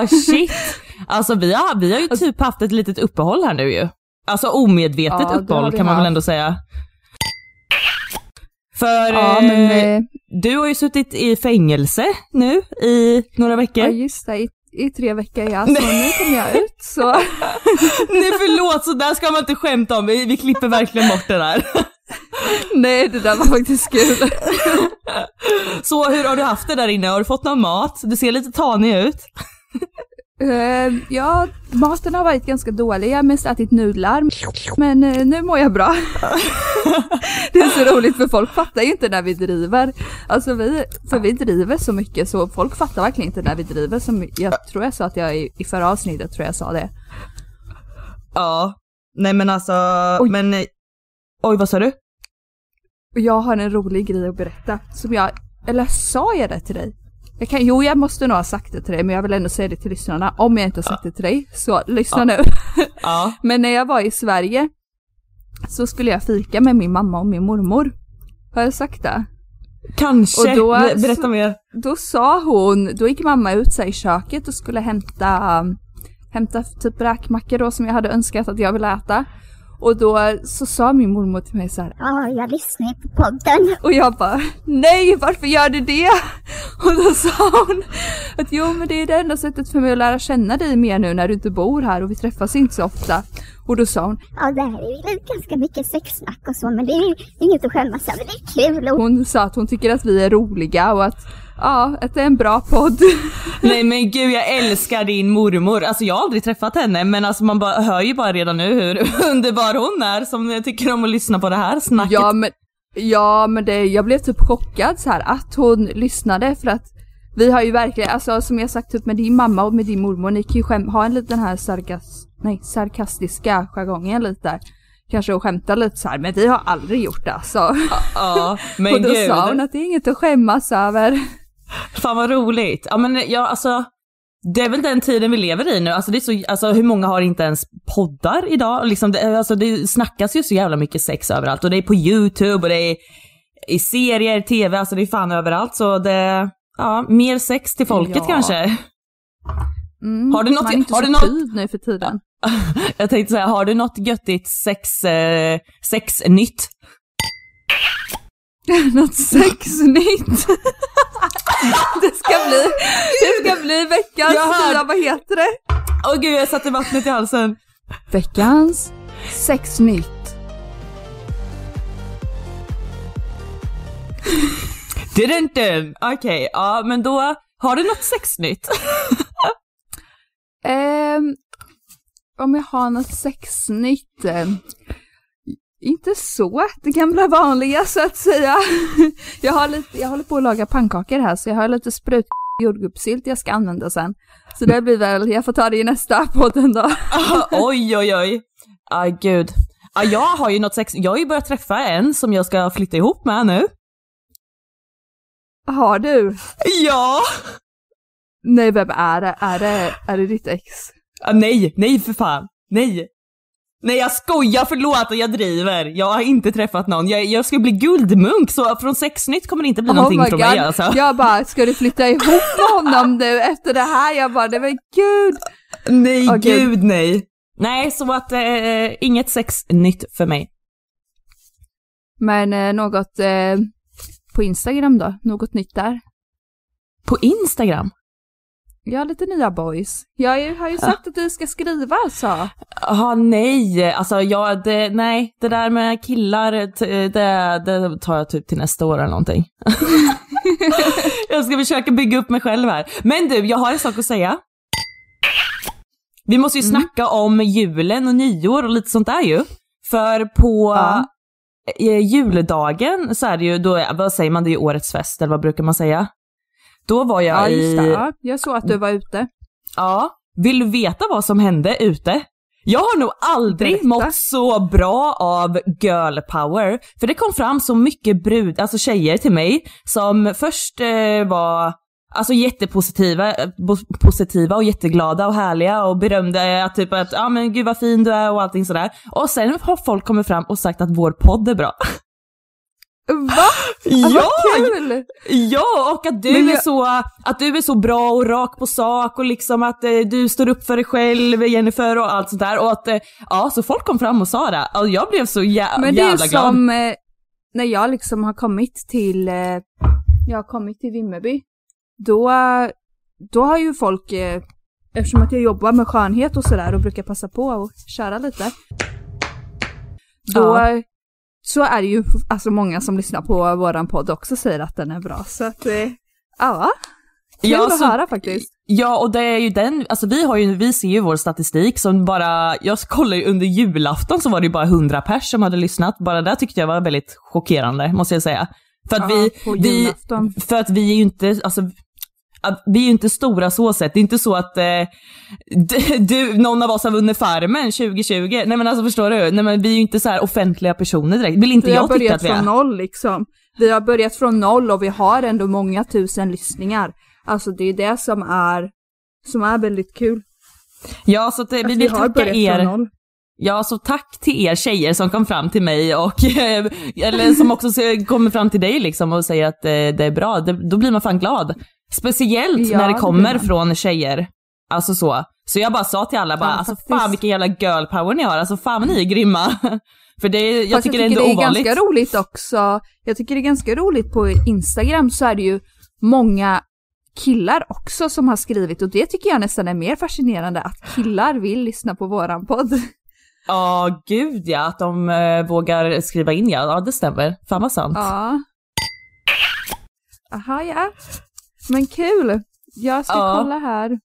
Ja shit. Alltså vi har, vi har ju typ haft ett litet uppehåll här nu ju. Alltså omedvetet Ja, uppehåll kan man väl haft. ändå säga. För Ja, men, eh, du har ju suttit i fängelse nu i några Ja veckor. just det, i, i tre veckor ja. Så nu kommer jag ut så. Nej förlåt, så där ska man inte skämta om. Vi, vi klipper verkligen bort det där. Nej det där var faktiskt kul. Så hur har du haft det där inne? Har du fått någon mat? Du ser lite tanig ut. Eh, ja, maten har varit ganska dålig. Jag har mest ätit nudlar. Men eh, nu mår jag bra. det är så roligt för folk fattar ju inte när vi driver. Alltså vi, för vi driver så mycket så folk fattar verkligen inte när vi driver. Som jag tror jag sa att jag i, i förra avsnittet tror jag sa det. Ja. Nej men alltså, Oj. men... Oj vad sa du? Jag har en rolig grej att berätta. Som jag, eller sa jag det till dig? Jag kan, jo, jag måste nog ha sagt det till dig, men jag vill ändå säga det till lyssnarna. Om jag inte har sagt det till dig, så lyssna nu. Ja. Men när jag var i Sverige så skulle jag fika med min mamma och min mormor. Har jag sagt det? Kanske. Och då- Ber- Berätta mer. Då sa hon, då gick mamma ut sig i köket och skulle hämta, hämta typ räkmackor då som jag hade önskat att jag ville äta. Och då så sa min mormor till mig så här, Ja, jag lyssnar ju på podden. och jag bara nej varför gör du det? Och då sa hon att jo men det är det enda sättet för mig att lära känna dig mer nu när du inte bor här och vi träffas inte så ofta. Och då sa hon, Ja, det här är ju ganska mycket sexsnack och så, men det är ju inget att skämmas över. Det är kul. Hon sa att hon tycker att vi är roliga och att ja, att det är en bra podd. Nej men gud jag älskar din mormor. Alltså jag har aldrig träffat henne men alltså man bara, hör ju bara redan nu hur underbar hon är som tycker om att lyssna på det här snacket. Ja men, ja, men det, jag blev typ chockad så här att hon lyssnade för att vi har ju verkligen, alltså som jag sagt typ med din mamma och med din mormor, ni kan ju skäm- ha en liten här sarkas, nej, sarkastiska jargongen lite. Kanske och skämta lite så här, men vi har aldrig gjort det alltså. Ja, men och då gud. sa hon att det är inget att skämmas över. Fan vad roligt. Ja men ja alltså, det är väl den tiden vi lever i nu. Alltså, det är så, alltså hur många har inte ens poddar idag? Liksom det, alltså, det snackas ju så jävla mycket sex överallt och det är på YouTube och det är i serier, tv, alltså det är fan överallt så det, ja, mer sex till folket Ja. kanske. Mm, Har du något- man är inte har så du något- nu för tiden. Jag tänkte säga, har du något göttigt sex, eh, sexnytt? Något sexnytt. det ska bli, det ska bli veckans Jag hör- vad heter det? Åh gud jag satte vattnet i halsen. Veckans Sex nytt. Didn't. Okej, ja men då har du något sexnytt? Ehm, om jag har något sexnytt? eh, inte så, det gamla vanliga så att säga. Jag, har lite, jag håller på att laga pannkakor här så jag har lite sprut jordgubbssylt jag ska använda sen. Så det blir väl, jag får ta det i nästa podden då. oj oj oj. Aj gud. Ja, jag har ju något sex, jag har ju börjat träffa en som jag ska flytta ihop med nu. Har du? Ja! Nej, vem är det? Är det, är det ditt ex? Ah, nej, nej för fan. Nej. Nej jag skojar, förlåt jag driver. Jag har inte träffat någon. Jag, jag ska bli guldmunk så från sexnytt kommer det inte bli någonting från mig alltså. Jag bara, ska du flytta ihop med honom nu efter det här? Jag bara, nej men gud! Nej Åh, gud gud. nej. Nej, så att eh, inget sexnytt för mig. Men eh, något eh, på Instagram då? Något nytt där? På Instagram? Jag har lite nya boys. Jag har ju, sagt att du ska skriva alltså. Ja, nej, alltså jag, det, nej, det där med killar, det, det tar jag typ till nästa år eller någonting. jag ska försöka bygga upp mig själv här. Men du, jag har en sak att säga. Vi måste ju snacka om julen och nyår och lite sånt där ju. För på Ja. eh, juldagen så är det ju, då, vad säger man, det är ju årets fest eller vad brukar man säga? Då var jag Ja, just det. Ja, jag såg att du var ute. Ja, vill du veta vad som hände ute? Jag har nog aldrig Berätta. mått så bra av girl power. För det kom fram så mycket brud, alltså tjejer till mig som först eh, var alltså jättepositiva eh, positiva och jätteglada och härliga och berömde att typ att ja ah, men gud vad fin du är och allting sådär. Och sen har folk kommit fram och sagt att vår podd är bra. Va? Ja! Vad kul! Ja, och att du, Men är jag- så, att du är så bra och rak på sak och liksom att eh, du står upp för dig själv, Jennifer och allt sånt där. Och att, eh, ja, så folk kom fram och sa det. Och jag blev så jä- Men det är jävla ju glad. som eh, när jag liksom har kommit till, eh, jag har kommit till Vimmerby. Då, då har ju folk, eh, eftersom att jag jobbar med skönhet och sådär och brukar passa på och köra lite. Då, Ja. Så är det ju alltså många som lyssnar på våran podd också säger att den är bra. Så att, eh, ja. Kul Ja, att så- höra faktiskt. Ja, och det är ju den, alltså vi har ju, vi ser ju vår statistik som bara, jag kollar ju under julafton så var det ju bara 100 pers som hade lyssnat. Bara det tyckte jag var väldigt chockerande, måste jag säga. För att Ja, vi, vi, för att vi är ju inte, alltså, vi är ju inte stora så sett. Det är inte så att eh, du, någon av oss har vunnit Farmen 2020. Nej men alltså förstår du? Nej men vi är ju inte så här offentliga personer direkt. Vill inte Vi har jag tycka börjat att vi från är. noll liksom. Vi har börjat från noll och vi har ändå många tusen lyssningar. Alltså det är det som är, som är väldigt kul. Ja, så att, eh, vi Att vill har tacka börjat er. Ja, så tack till er tjejer som kom fram till mig och, eh, eller som också kommer fram till dig liksom och säger att eh, det är bra. Det, då blir man fan glad. Speciellt Ja, när det det kommer man. från tjejer. Alltså så. Så jag bara sa till alla bara, alltså faktiskt. fan vilken jävla girl power ni har, alltså fan vad ni är grymma. För det, jag Fast tycker det är det är ovanligt. ganska roligt också. Jag tycker det är ganska roligt på Instagram så är det ju många killar också som har skrivit och det tycker jag nästan är mer fascinerande att killar vill lyssna på våran podd. Ja, gud ja, att de eh, vågar skriva in ja. Ja, det stämmer. Fan vad sant. Ja. Aha, ja. Men kul. Jag ska Ja. kolla här.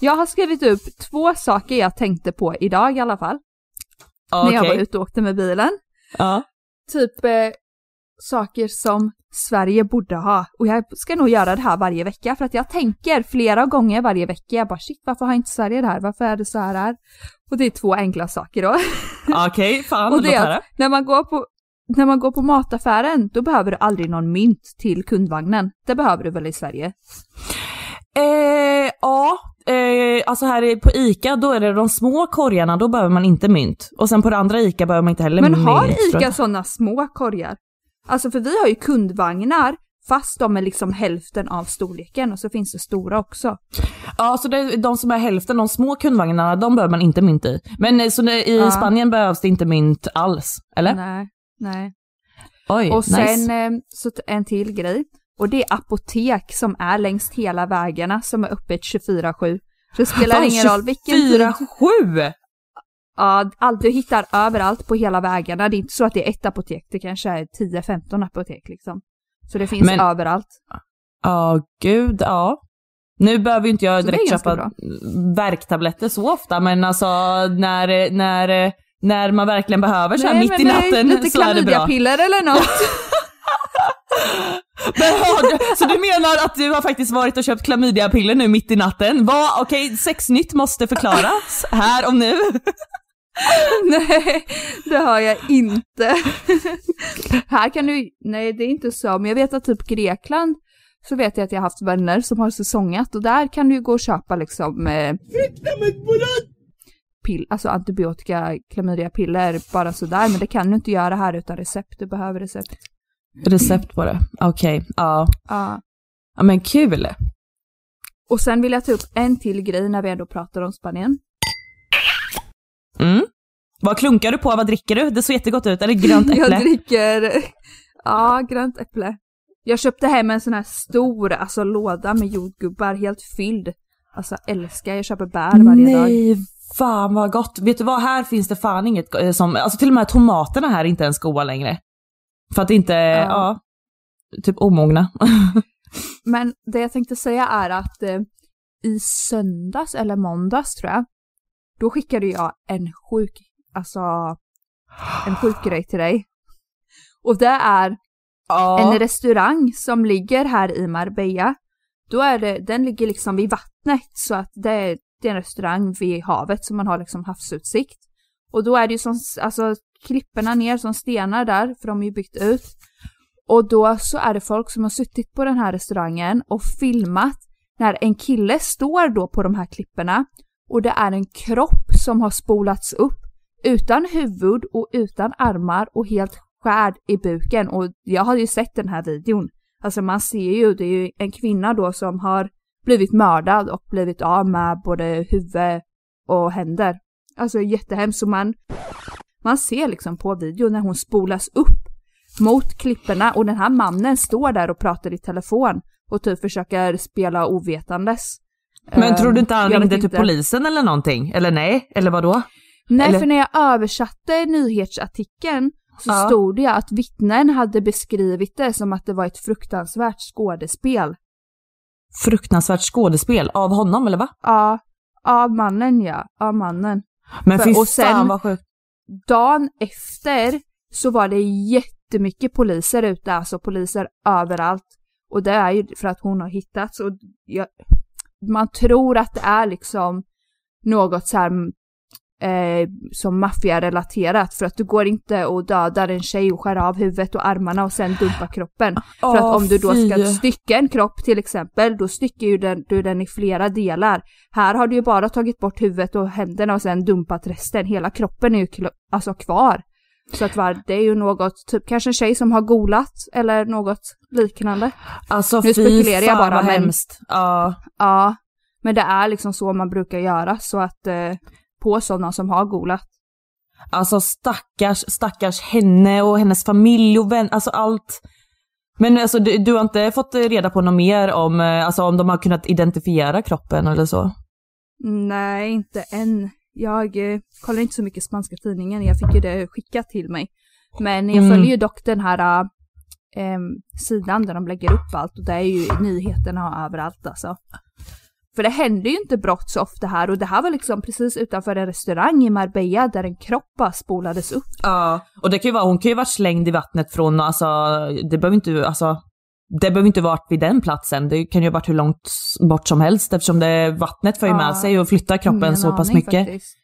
Jag har skrivit upp två saker jag tänkte på idag i alla fall. Ja, När jag var ute och åkte med bilen. Ja. Typ eh, saker som Sverige borde ha. Och jag ska nog göra det här varje vecka för att jag tänker flera gånger varje vecka. Jag bara shit, varför har inte Sverige det här? Varför är det så här? Och det är två enkla saker då. Okej, fan och det är att när man går på när man går på mataffären, då behöver du aldrig någon mynt till kundvagnen. Det behöver du väl i Sverige? Eh, ja, eh, alltså här på ICA då är det de små korgarna, då behöver man inte mynt. Och sen på det andra ICA behöver man inte heller Men mynt. har tror jag. ICA sådana små korgar? Alltså för vi har ju kundvagnar, fast de är liksom hälften av storleken och så finns det stora också. Ja, så det de som är hälften, de små kundvagnarna, de behöver man inte mynt i. Men eh, så det, i Ja. Spanien behövs det inte mynt alls, eller? Nej, nej. Oj, Och nice. sen eh, så en till grej. Och det är apotek som är längs hela vägarna som är öppet 24-7. Det spelar Fan, ingen roll vilken tid. 24-7! Ja, allt, du hittar överallt på hela vägarna. Det är inte så att det är ett apotek, det kanske är 10-15 apotek liksom. Så det finns Men- överallt. Ja, gud, ja. Nu behöver ju inte jag direkt köpa bra. värktabletter så ofta, men alltså när, när, när man verkligen behöver så här Nej, mitt i nej, natten Lite så är det bra. klamydiapiller eller något. Men så du menar att du har faktiskt varit och köpt klamydiapiller nu mitt i natten? Vad, okej, sexnytt måste förklaras här och nu. nej, det har jag inte. Här kan du, nej det är inte så, men jag vet att typ Grekland så vet jag att jag har haft vänner som har säsongat och där kan du ju gå och köpa liksom eh, pill, alltså antibiotika, klamydiapiller bara sådär, men det kan du inte göra här utan recept, du behöver recept. Recept på det, okej, ja. Ja. Ja men kul. Och sen vill jag ta upp en till grej när vi ändå pratar om Spanien. Mm. Vad klunkar du på? Vad dricker du? Det såg jättegott ut. Är det grönt äpple? Jag dricker, ja, grönt äpple. Jag köpte hem en sån här stor, alltså låda med jordgubbar, helt fylld. Alltså älskar, jag köper bär varje dag. Nej, fan vad gott. Vet du vad, här finns det fan inget eh, som, alltså till och med tomaterna här är inte ens goda längre. För att inte, ja, typ omogna. Men det jag tänkte säga är att eh, i söndags eller måndags tror jag, då skickade jag en sjuk, alltså en sjuk grej till dig. Och det är en restaurang som ligger här i Marbella. Då är det, den ligger liksom vid vattnet så att det är, det är en restaurang vid havet så man har liksom havsutsikt. Och då är det ju som, alltså klipporna ner som stenar där, för de är ju byggt ut. Och då så är det folk som har suttit på den här restaurangen och filmat när en kille står då på de här klipporna och det är en kropp som har spolats upp utan huvud och utan armar och helt skärd i buken och jag har ju sett den här videon. Alltså man ser ju, det är ju en kvinna då som har blivit mördad och blivit av med både huvud och händer. Alltså jättehemskt, så man, man ser liksom på videon när hon spolas upp mot klipporna och den här mannen står där och pratar i telefon och typ försöker spela ovetandes. Men Eh, tror du inte han jag ringde till inte. polisen eller någonting? Eller nej? Eller vad då? Nej, Eller- för när jag översatte nyhetsartikeln så Ja. stod det att vittnen hade beskrivit det som att det var ett fruktansvärt skådespel. Fruktansvärt skådespel av honom eller va? Ja, av mannen ja, av mannen. Men För- fy och sen- fan vad sjukt. Dagen efter så var det jättemycket poliser ute, alltså poliser överallt. Och det är ju för att hon har hittats och jag, man tror att det är liksom något så här eh, som maffiarelaterat för att du går inte och dödar en tjej och skär av huvudet och armarna och sen dumpar kroppen. för att om du då ska stycka en kropp till exempel, då stycker ju den, du den i flera delar. Här har du ju bara tagit bort huvudet och händerna och sen dumpat resten. Hela kroppen är ju alltså kvar. Så att var, det är ju något, typ kanske en tjej som har golat eller något liknande. Alltså Nu fy spekulerar jag fan bara, vad men- hemskt. Ja. Ja, men det är liksom så man brukar göra så att eh, på sådana som har golat. Alltså stackars, stackars henne och hennes familj och vän, alltså allt. Men alltså du, du har inte fått reda på något mer om, eh, alltså om de har kunnat identifiera kroppen eller så? Nej, inte än. Jag eh, kollar inte så mycket spanska tidningen, jag fick ju det skickat till mig. Men jag Mm. följer ju dock den här eh, sidan där de lägger upp allt och det är ju nyheterna överallt alltså. För det händer ju inte brott så ofta här och det här var liksom precis utanför en restaurang i Marbella där en kropp bara spolades upp. Ja, och det kan ju vara, hon kan ju vara slängd i vattnet från, alltså det behöver inte, alltså det behöver inte varit vid den platsen. Det kan ju ha varit hur långt bort som helst eftersom det, vattnet för ju Ja, med sig och flyttar kroppen Ingen så pass mycket. faktiskt.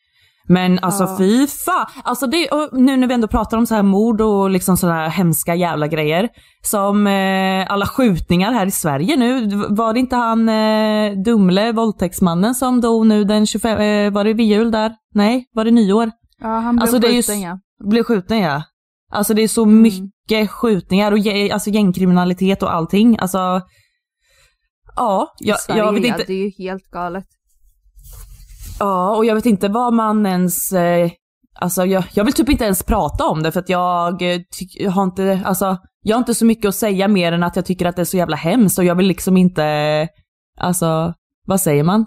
Men alltså Ja. fy fan. Alltså det, nu när vi ändå pratar om så här mord och liksom sådana här hemska jävla grejer. Som eh, alla skjutningar här i Sverige nu. Var det inte han eh, Dumle, våldtäktsmannen som dog nu den 25, eh, var det vid jul där? Nej, var det nyår? Ja, han blev Alltså, det är ju skjuten s- ja. Blev skjuten ja. Alltså det är så Mm. Mycket skjutningar och alltså gängkriminalitet och allting. Alltså, ja, jag, Sverige, jag vet inte. det är ju helt galet. Ja, och jag vet inte vad man ens... Eh, alltså jag, jag vill typ inte ens prata om det för att jag, eh, jag har inte, alltså, jag har inte så mycket att säga mer än att jag tycker att det är så jävla hemskt och jag vill liksom inte, alltså, vad säger man?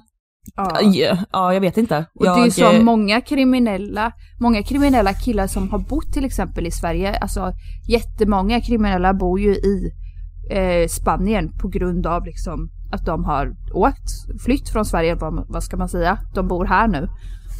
Ja. Ja, ja jag vet inte. Och jag, det är ju så många kriminella, många kriminella killar som har bott till exempel i Sverige, alltså jättemånga kriminella bor ju i eh, Spanien på grund av liksom att de har åkt, flytt från Sverige, vad, vad ska man säga, de bor här nu.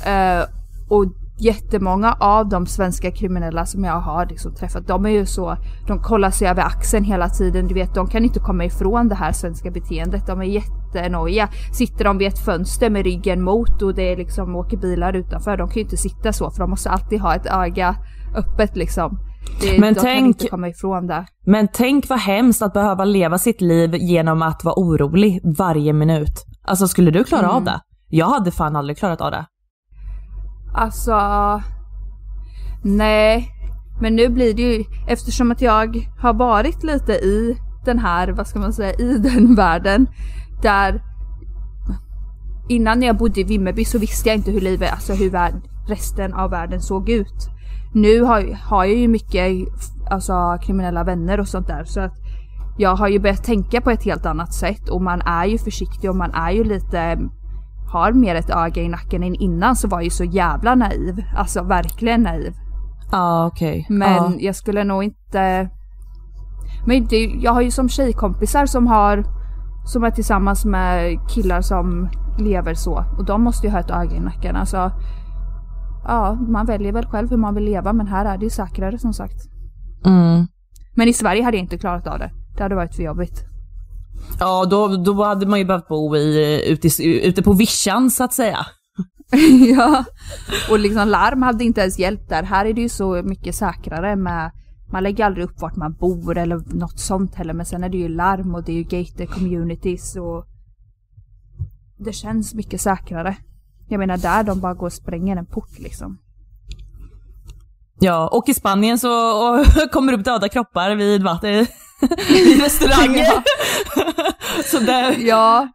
Eh, och jättemånga av de svenska kriminella som jag har liksom träffat, de är ju så, de kollar sig över axeln hela tiden, du vet, de kan inte komma ifrån det här svenska beteendet, de är jättenojiga. Sitter de vid ett fönster med ryggen mot och det är liksom åker bilar utanför, de kan ju inte sitta så för de måste alltid ha ett öga öppet liksom. Det, Men tänk- inte komma ifrån det. Men tänk vad hemskt att behöva leva sitt liv genom att vara orolig varje minut. Alltså skulle du klara Mm. av det? Jag hade fan aldrig klarat av det. Alltså... Nej. Men nu blir det ju, eftersom att jag har varit lite i den här, vad ska man säga, i den världen. Där innan jag bodde i Vimmerby så visste jag inte hur livet, alltså hur värld, resten av världen såg ut. Nu har, har jag ju mycket alltså, kriminella vänner och sånt där så att jag har ju börjat tänka på ett helt annat sätt och man är ju försiktig och man är ju lite har mer ett öga i nacken än innan så var jag ju så jävla naiv. Alltså verkligen naiv. Ja okej. Men Ja. jag skulle nog inte... Men det, jag har ju som tjejkompisar som har som är tillsammans med killar som lever så. Och de måste ju ha ett öga i nacken. Alltså, ja, man väljer väl själv hur man vill leva men här är det ju säkrare som sagt. Mm. Men i Sverige hade jag inte klarat av det. Det hade varit för jobbigt. Ja då, då hade man ju behövt bo i, ute, ute på vischan så att säga. ja. Och liksom larm hade inte ens hjälpt där. Här är det ju så mycket säkrare med man lägger aldrig upp vart man bor eller något sånt heller men sen är det ju larm och det är ju gated communities och det känns mycket säkrare. Jag menar där de bara går och spränger en port liksom. Ja, och i Spanien så kommer upp döda kroppar vid vatten vid restauranger. så det, Ja,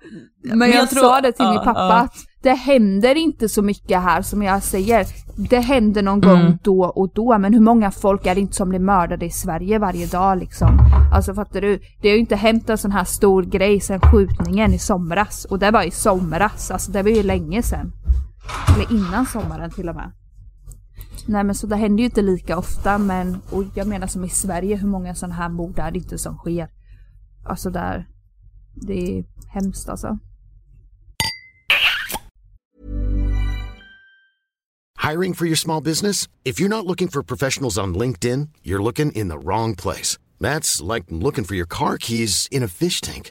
men, Men jag, jag tror- sa det till ja, min pappa ja. att det händer inte så mycket här som jag säger. Det händer någon gång Mm. då och då men hur många folk är det inte som blir mördade i Sverige varje dag liksom? Alltså fattar du? Det har ju inte hänt en sån här stor grej sedan skjutningen i somras och det var i somras, alltså det var ju länge sedan. Eller innan sommaren till och med. Nej men så det händer ju inte lika ofta men, och jag menar som i Sverige, hur många sådana här mord är det inte som sker? Alltså där, det är hemskt alltså. Hiring for your small business? If you're not looking for professionals on LinkedIn, you're looking in the wrong place. That's like looking for your car keys in a fish tank.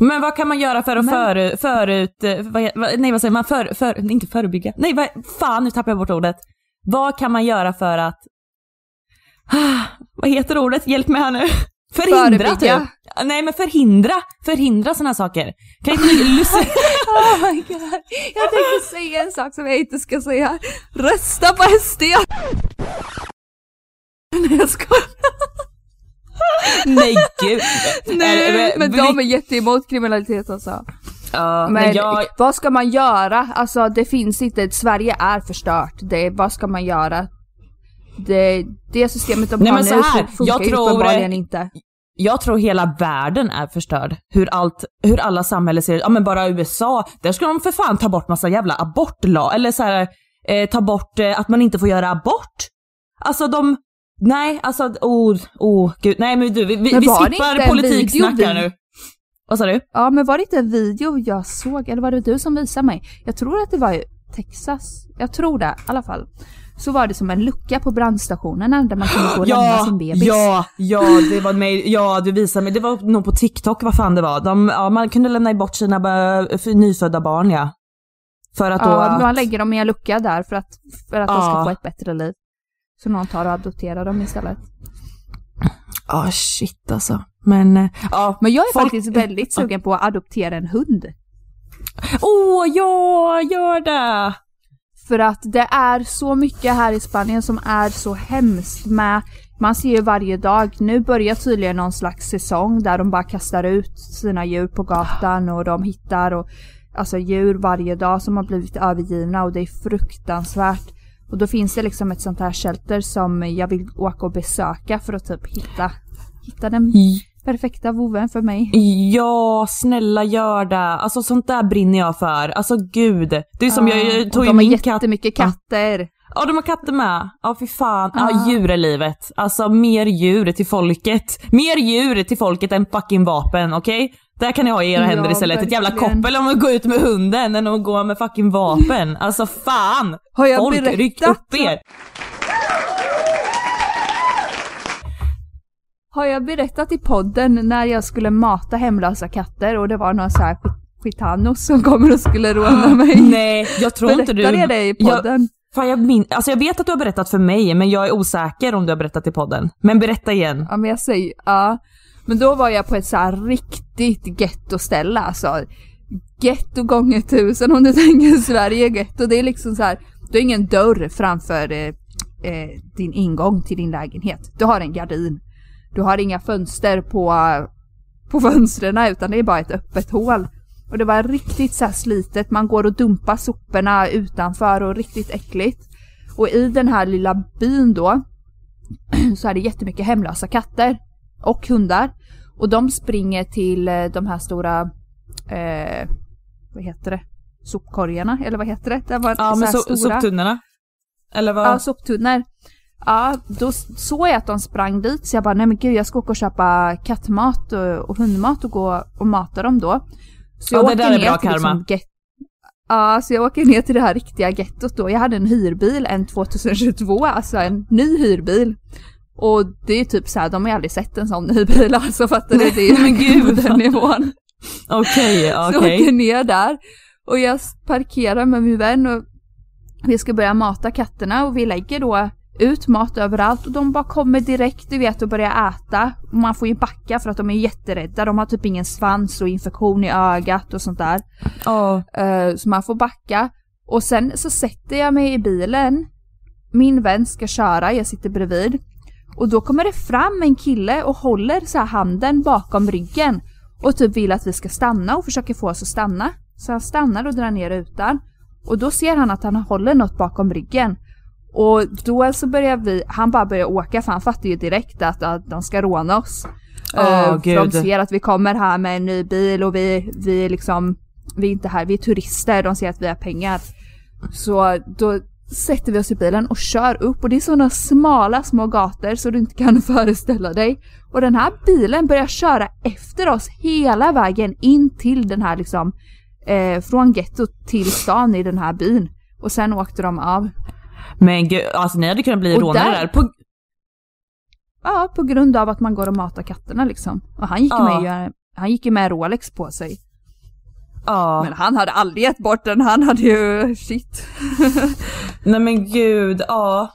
Men vad kan man göra för att före, förut, eh, vad, nej vad säger man, för, för, inte förebygga, nej vad, fan nu tappar jag bort ordet. Vad kan man göra för att, ah, vad heter ordet, hjälp mig här nu. Förhindra Förebygga. typ. Nej men förhindra, förhindra sådana saker. Kan inte lyssna? Oh my god. Jag tänkte säga en sak som jag inte ska säga. Rösta på SD! Nej jag skojar. nej gud. Nej men de är jätteemot kriminalitet alltså. Ja, Men men jag, vad ska man göra? Alltså det finns inte, Sverige är förstört. Det, vad ska man göra? Det, det systemet de Nej, har nu här, funkar jag ju tror- uppenbarligen inte. jag tror hela världen är förstörd. Hur allt, hur alla samhällen ser ut. Ja men bara USA, där ska de för fan ta bort massa jävla abortlag, eller så här, eh, ta bort eh, att man inte får göra abort. Alltså de, nej alltså, oh, oh gud, nej men du, vi, vi, Men vi skippar politiksnack här nu. Vad sa du? Ja men var det inte en video jag såg, eller var det du som visade mig? Jag tror att det var Texas. Jag tror det i alla fall. Så var det som en lucka på brandstationerna där man kunde gå och lämna Ja, sin bebis. ja, ja, det var mig, ja du visade mig, det var nog på TikTok vad fan det var. De, ja, man kunde lämna bort sina nyfödda barn ja. För att då... Ja, man lägger dem i en lucka där för att, för att de ska Ja. få ett bättre liv. Så någon tar och adopterar dem istället. Ja shit alltså. Men, eh, ja. Men jag är Folk- faktiskt väldigt sugen på att adoptera en hund. Åh ja, gör det! För att det är så mycket här i Spanien som är så hemskt med man ser ju varje dag, nu börjar tydligen någon slags säsong där de bara kastar ut sina djur på gatan och de hittar och, alltså djur varje dag som har blivit övergivna och det är fruktansvärt. Och då finns det liksom ett sånt här shelter som jag vill åka och besöka för att typ hitta, hitta den perfekta voven för mig. Ja, snälla gör det. Alltså sånt där brinner jag för. Alltså gud. Det är som Ja, jag, tog ju de har min katt. jättemycket katter. Ja, de har katter med. Ja, fy fan. Ja, Ja. djur är livet. Alltså mer djur till folket. Mer djur till folket än fucking vapen, okej? Där kan ni ha i era Ja, händer istället. Ett jävla koppel om att gå ut med hunden än att gå med fucking vapen. Alltså fan! Har jag Folk, berättat? ryck upp er! Har jag berättat i podden när jag skulle mata hemlösa katter och det var någon så här gitanos som kommer och skulle råna mig? Nej, jag tror inte du... Berättade jag det i podden? Jag, fan, jag, min, alltså jag vet att du har berättat för mig, men jag är osäker om du har berättat i podden. Men berätta igen. Ja men jag säger, ja. Men då var jag på ett så här riktigt gettoställe alltså. Getto gånger tusen om du tänker Sverige getto. Det är liksom så här, du har ingen dörr framför eh, eh, din ingång till din lägenhet. Du har en gardin. Du har inga fönster på, på fönstren utan det är bara ett öppet hål. Och det var riktigt så här slitet, man går och dumpar soporna utanför och riktigt äckligt. Och i den här lilla byn då så är det jättemycket hemlösa katter och hundar. Och de springer till eh, de här stora, eh, vad heter det, sopkorgarna eller vad heter det? det var Ja, men so, soptunnorna. Eller vad? Ja, soptunnor. Ja, då såg jag att de sprang dit så jag bara, nej men gud jag ska åka och köpa kattmat och, och hundmat och gå och mata dem då. Så Ja, det där är bra till liksom karma. get- Ja, så jag åker ner till det här riktiga gettot då. Jag hade en hyrbil, en 2022, alltså en ny hyrbil. Och det är typ så här, de har aldrig sett en sån ny bil alltså fattar du? Det är men gud. den nivån. Okej, Så jag okej. åker ner där och jag parkerar med min vän och vi ska börja mata katterna och vi lägger då ut mat överallt och de bara kommer direkt du vet och börjar äta. Och man får ju backa för att de är jätterädda. De har typ ingen svans och infektion i ögat och sånt där. Eh, Så man får backa. Och sen så sätter jag mig i bilen. Min vän ska köra, jag sitter bredvid. Och då kommer det fram en kille och håller så handen bakom ryggen. Och typ vill att vi ska stanna och försöker få oss att stanna. Så han stannar och drar ner rutan. Och då ser han att han håller något bakom ryggen. Och då så börjar vi, han bara börjar åka för han fattar ju direkt att, att de ska råna oss. Eh, för de ser att vi kommer här med en ny bil och vi, vi liksom, vi är inte här, vi är turister, de ser att vi har pengar. Så då sätter vi oss i bilen och kör upp och det är sådana smala små gator så du inte kan föreställa dig. Och den här bilen börjar köra efter oss hela vägen in till den här liksom, eh, från gettot till stan i den här byn. Och sen åkte de av. Men gud, alltså ni hade kunnat bli Och rånade där-. På, Ja, på grund av att man går och matar katterna liksom. Och han gick, Ja. med, han gick ju med Rolex på sig. Ja. Men han hade aldrig gett bort den, han hade ju shit. Nej men gud, ja.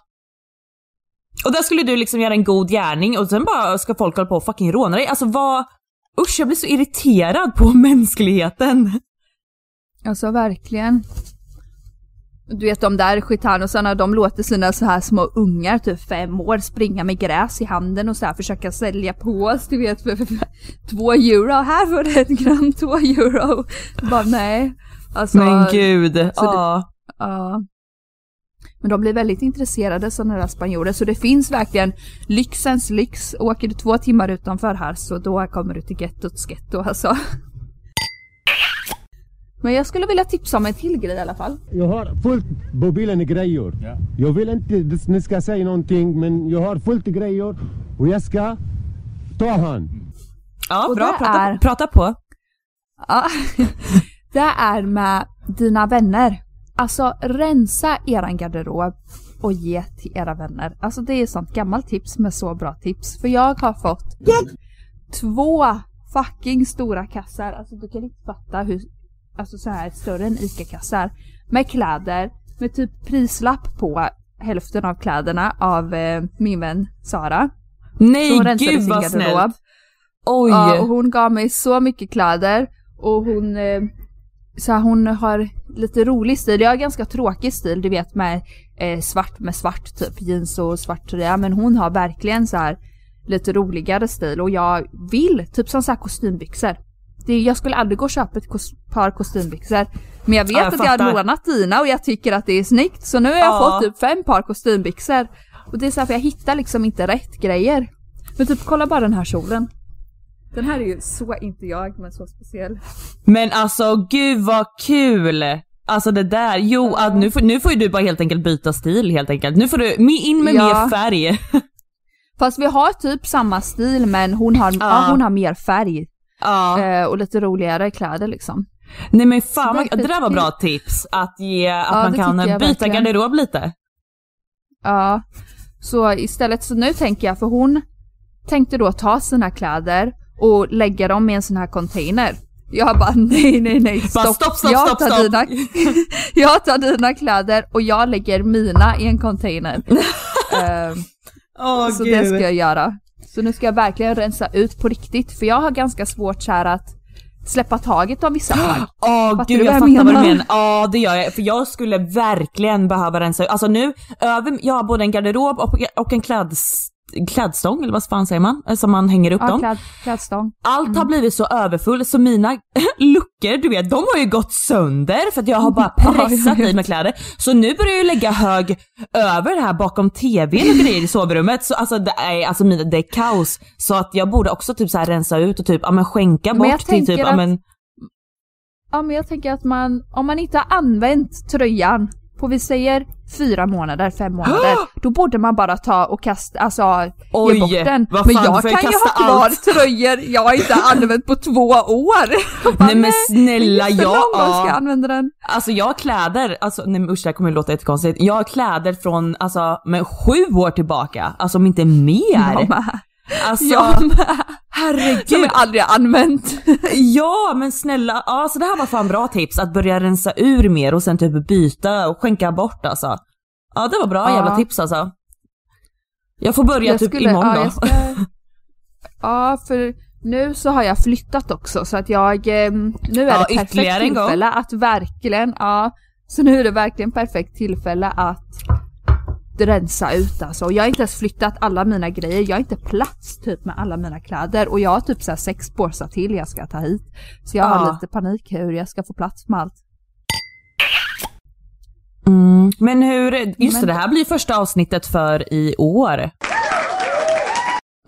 Och där skulle du liksom göra en god gärning och sen bara ska folk hålla på och fucking råna dig. Alltså vad... Usch jag blir så irriterad på mänskligheten. Alltså verkligen. Du vet de där gitanosarna, de låter sina så här små ungar, typ fem år, springa med gräs i handen och så här försöka sälja på oss, du vet för, för, för två euro, här får du ett gram, två euro. Bara nej. Alltså, men gud, ja. Ja. Men de blir väldigt intresserade sådana där spanjorer så det finns verkligen lyxens lyx. Åker du två timmar utanför här så då kommer du till gettots getto alltså. Men jag skulle vilja tipsa om en till grej i alla fall. Jag har fullt på bilen i grejer. Jag vill inte att ni ska säga någonting men jag har fullt grejer och jag ska ta han. Ja, Och bra. det Prata, är- prata på. Ja. Det är med dina vänner. Alltså rensa eran garderob och ge till era vänner. Alltså det är sånt gammalt tips med så bra tips. För jag har fått två fucking stora kassar. Alltså du kan inte fatta hur, alltså så här större än ICA-kassar. Med kläder, med typ prislapp på hälften av kläderna av eh, min vän Sara. Nej Hon gud vad snällt. Oj. Ja, och hon gav mig så mycket kläder och hon eh, så här, hon har lite rolig stil. Jag har ganska tråkig stil, du vet med eh, svart med svart typ jeans och svart tröja. Men hon har verkligen så här lite roligare stil och jag vill typ som så här kostymbyxor. Det, jag skulle aldrig gå och köpa ett kos- par kostymbyxor. Men jag vet Ja, jag att jag har lånat dina och jag tycker att det är snyggt. Så nu har jag Ja. fått typ fem par kostymbyxor. Och det är så här för jag hittar liksom inte rätt grejer. Men typ kolla bara den här kjolen. Den här är ju så inte jag men så speciell. Men alltså gud vad kul! Alltså det där, jo att nu, får, nu får ju du bara helt enkelt byta stil helt enkelt. Nu får du in med Ja. mer färg. Fast vi har typ samma stil men hon har, ja. hon har mer färg. Ja. Eh, och lite roligare kläder liksom. Nej men fan, vad, det där var bra tips. Att, ge, att Ja, man det kan byta verkligen. garderob lite. Ja. Så istället så nu tänker jag, för hon tänkte då ta sina kläder och lägga dem i en sån här container. Jag bara nej nej nej Bara, stopp. stopp, stopp, jag, stopp, tar stopp. Dina, jag tar dina kläder och jag lägger mina i en container. Ehm, Åh så det ska jag göra. Så nu ska jag verkligen rensa ut på riktigt för jag har ganska svårt så här att släppa taget av vissa plagg. Åh Fattar gud du jag vad fattar jag vad du menar? menar. Ja det gör jag, för jag skulle verkligen behöva rensa ut. Alltså nu, över, jag har både en garderob och, och en kläds, klädstång, eller vad fan säger man? Eh, Som man hänger upp Ja, dem. kläd, klädstång. Allt har blivit så överfull så mina luckor, du vet, de har ju gått sönder för att jag har bara pressat i med kläder. Så nu börjar jag lägga hög över det här bakom tvn och grejer i sovrummet. Så alltså det är, alltså mina, det är kaos. Så att jag borde också typ så här rensa ut och typ, ja men skänka Men bort till typ, tänker ja att- men Ja men jag tänker att man, om man inte har använt tröjan på vi säger fyra månader, fem månader, då borde man bara ta och kasta, alltså Oj, ge bort den. vad Men fan, jag får jag kan ju ha kvar allt? tröjor jag inte använt på två år. Bara, Nej men snälla jag, ska jag ja. använda den. Alltså jag har kläder, alltså nej men usch det här kommer ju låta jättekonstigt. Jag har kläder från, alltså men sju år tillbaka, alltså om inte mer. Jag med. Alltså, Jag med. Som herregud. jag aldrig har använt. Ja men snälla, ja så det här var fan bra tips att börja rensa ur mer och sen typ byta och skänka bort alltså. Ja det var bra Ja. jävla tips alltså. Jag får börja Jag typ skulle- imorgon ja, då. ska- Ja, för nu så har jag flyttat också så att jag, eh, nu är Ja, det perfekt tillfälle att verkligen, ja, så nu är det verkligen perfekt tillfälle att rensa ut alltså. Jag har inte ens flyttat alla mina grejer, jag har inte plats typ med alla mina kläder och jag har typ så sex påsar till jag ska ta hit. Så jag har Ja. lite panik hur jag ska få plats med allt. Mm. Men hur, just Men- det, det här blir första avsnittet för i år.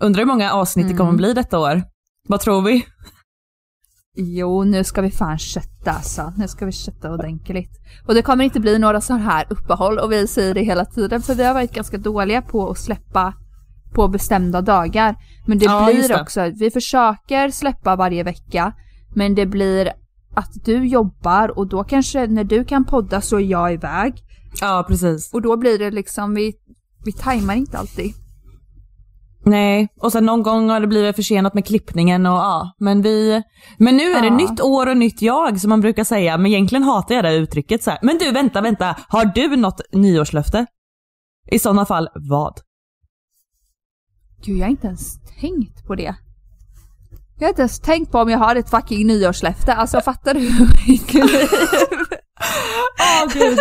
Undrar hur många avsnitt det kommer Mm. bli detta år? Vad tror vi? Jo, nu ska vi fan kötta alltså. Nu ska vi kötta ordentligt. Och det kommer inte bli några så här uppehåll och vi säger det hela tiden för vi har varit ganska dåliga på att släppa på bestämda dagar. Men det Ja, blir det. också, vi försöker släppa varje vecka men det blir att du jobbar och då kanske när du kan podda så är jag iväg. Ja precis. Och då blir det liksom, vi, vi tajmar inte alltid. Nej, och sen någon gång har det blivit försenat med klippningen och ja, men vi... Men nu är det Ja. nytt år och nytt jag som man brukar säga, men egentligen hatar jag det uttrycket så här. Men du, vänta, vänta, har du något nyårslöfte? I sådana fall, vad? Gud, jag har inte ens tänkt på det. Jag har inte ens tänkt på om jag har ett fucking nyårslöfte. Alltså fattar du mitt liv? Åh gud.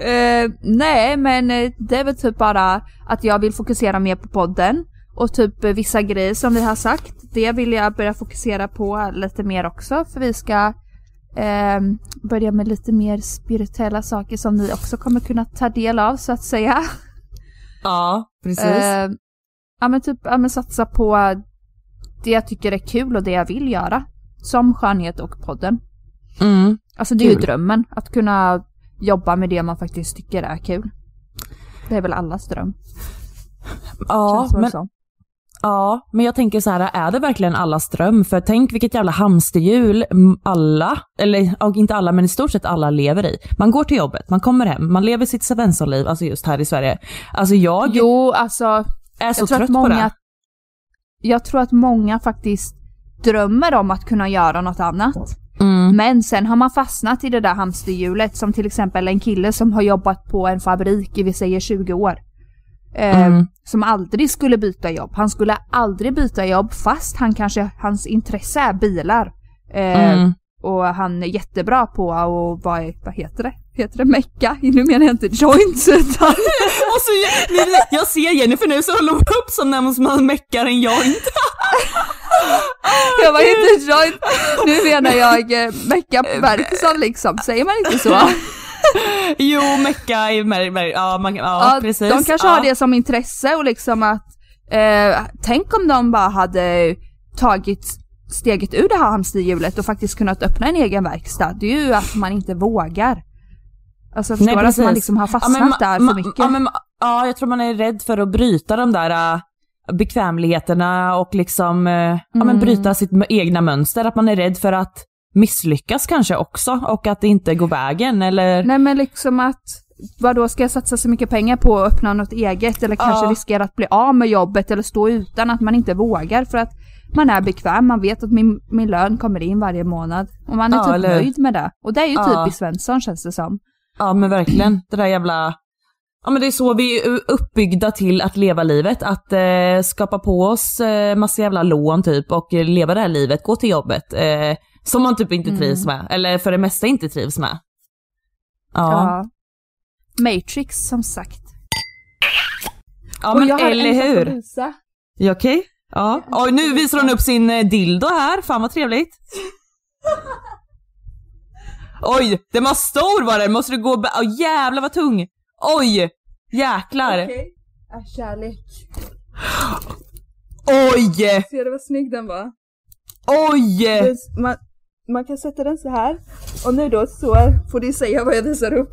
Eh, nej, men eh, det är väl typ bara att jag vill fokusera mer på podden. Och typ vissa grejer som vi har sagt, det vill jag börja fokusera på lite mer också. För vi ska eh, börja med lite mer spirituella saker som ni också kommer kunna ta del av så att säga. Ja, precis. Eh, ja men typ ja, men satsa på det jag tycker är kul och det jag vill göra. Som skönhet och podden. Mm. Alltså det är ju Kul. drömmen, att kunna jobba med det man faktiskt tycker är kul. Det är väl allas dröm. Ja, men så. Ja, men jag tänker så här, är det verkligen allas dröm? För tänk vilket jävla hamsterhjul alla, eller inte alla, men i stort sett alla lever i. Man går till jobbet, man kommer hem, man lever sitt Svenssonliv, alltså just här i Sverige. Alltså jag Jo, alltså. är så jag trött många, på det. Jag tror att många faktiskt drömmer om att kunna göra något annat. Mm. Men sen har man fastnat i det där hamsterhjulet som till exempel en kille som har jobbat på en fabrik i vi säger 20 år. Eh, Mm. Som aldrig skulle byta jobb. Han skulle aldrig byta jobb fast han kanske, hans intresse är bilar. Eh, Mm. Och han är jättebra på att vara, vad heter det? Heter det mecka? Nu menar jag inte joints utan Och så, jag ser Jennifer nu så håller hon upp som när man meckar en joint. jag var inte joint. Nu menar jag eh, mecka på Bergson liksom, säger man inte så? Jo, mecka ja, man, ja, Ja, precis. De kanske ja. har det som intresse och liksom att eh, tänk om de bara hade tagit steget ur det här hamsterhjulet och faktiskt kunnat öppna en egen verkstad. Det är ju att man inte vågar. Alltså förstår du? Att man liksom har Ja, fastnat men ma- där för mycket. Ja, men, ja, jag tror man är rädd för att bryta de där äh, bekvämligheterna och liksom äh, ja, men Mm. bryta sitt egna mönster. Att man är rädd för att misslyckas kanske också och att det inte går vägen eller... Nej men liksom att vadå, ska jag satsa så mycket pengar på att öppna något eget eller kanske Ja. riskera att bli av med jobbet eller stå utan att man inte vågar för att man är bekväm, man vet att min, min lön kommer in varje månad och man är Ja, typ eller nöjd med det. Och det är ju Ja. typiskt Svensson känns det som. Ja men verkligen, det där jävla... Ja men det är så vi är uppbyggda till att leva livet, att eh, skapa på oss eh, massa jävla lån typ och eh, leva det här livet, gå till jobbet. Eh, som man typ inte Mm. trivs med, eller för det mesta inte trivs med. Ja, Ja. Matrix som sagt. ja Och men eller hur? Ja, Okej? Ja. Oj, nu visar hon upp sin eh, dildo här, fan vad trevligt. Oj, den var stor var den, måste du gå Åh jävlar vad tung! Oj! Jäklar! Okej. Äh, kärlek. Oj! Ser du vad snygg den var? Oj! Man, man kan sätta den så här. Och nu då så får du säga vad jag visar upp.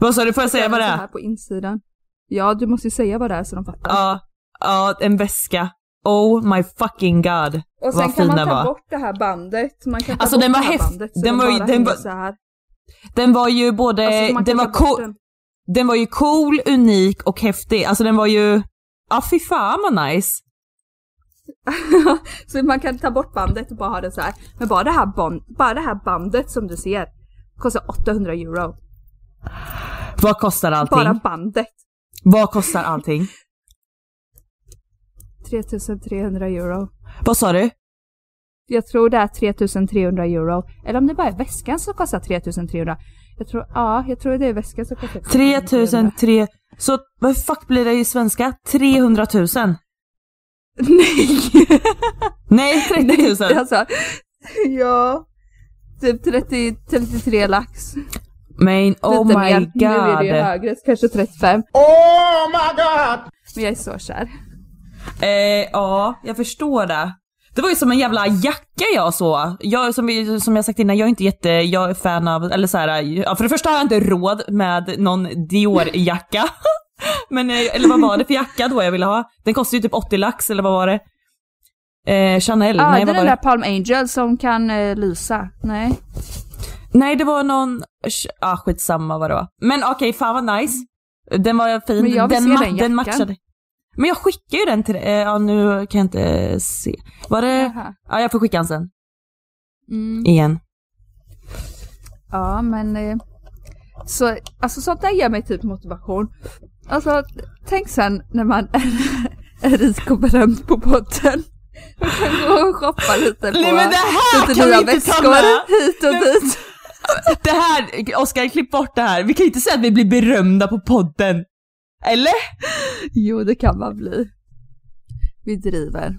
Vad sa du, får jag säga vad det är? här på insidan. Ja, du måste ju säga vad det är så de fattar. Ja, ja, en väska. Oh my fucking god. Och sen vad kan man den ta var. bort det här bandet. Man kan ta Alltså, bort den var det här häft- bandet så den var den var- här. Den var ju både, Alltså, den, var cool, den. den var ju cool, unik och häftig. Alltså den var ju, ja fy fan vad nice. så man kan ta bort bandet och bara ha det så här. Men bara det här, band, bara det här bandet som du ser kostar 800 euro. Vad kostar allting? Bara bandet. Vad kostar allting? 3300 euro. Vad sa du? Jag tror det är 3300 euro. Eller om det bara är väskan som kostar 3300. Jag tror, ja, jag tror det är väskan som kostar 3003, så vad fuck blir det i svenska? 300 000? Nej! Nej, 30 000. Alltså, ja. Typ 30, 33 lax. Men oh Lite my mer. Nu är det ju god. högre, kanske 35. Oh my god! Men jag är så kär. Eh, ja, jag förstår det. Det var ju som en jävla jacka jag såg. Jag, som, vi- som jag sagt innan, jag är inte jätte, jag är fan av, eller så här, ja, för det första har jag inte råd med någon Dior-jacka. Men, eh, eller vad var det för jacka då jag ville ha? Den kostade ju typ 80 lax, eller vad var det? Eh, Chanel? Ah, Nej, det är den där? Palm Angel som kan eh, lysa. Nej. Nej, det var någon, ah skitsamma vad det var. Men okej, fan vad nice. Den var fin. Den, ma- den den matchade. Men jag skickar ju den till dig. Eh, ja, nu kan jag inte se. Var det? Jaha. Ja, jag får skicka den sen. Mm. Igen. Ja, men... Eh, så, alltså sånt där ger mig typ motivation. Alltså, tänk sen när man är, rik och berömd på podden. Man kan gå och shoppa lite på Nej, men det här lite kan nya vi inte väskor hit och dit. Det här, Oskar klipp bort det här. Vi kan inte säga att vi blir berömda på podden. Eller? Jo, det kan man bli. Vi driver.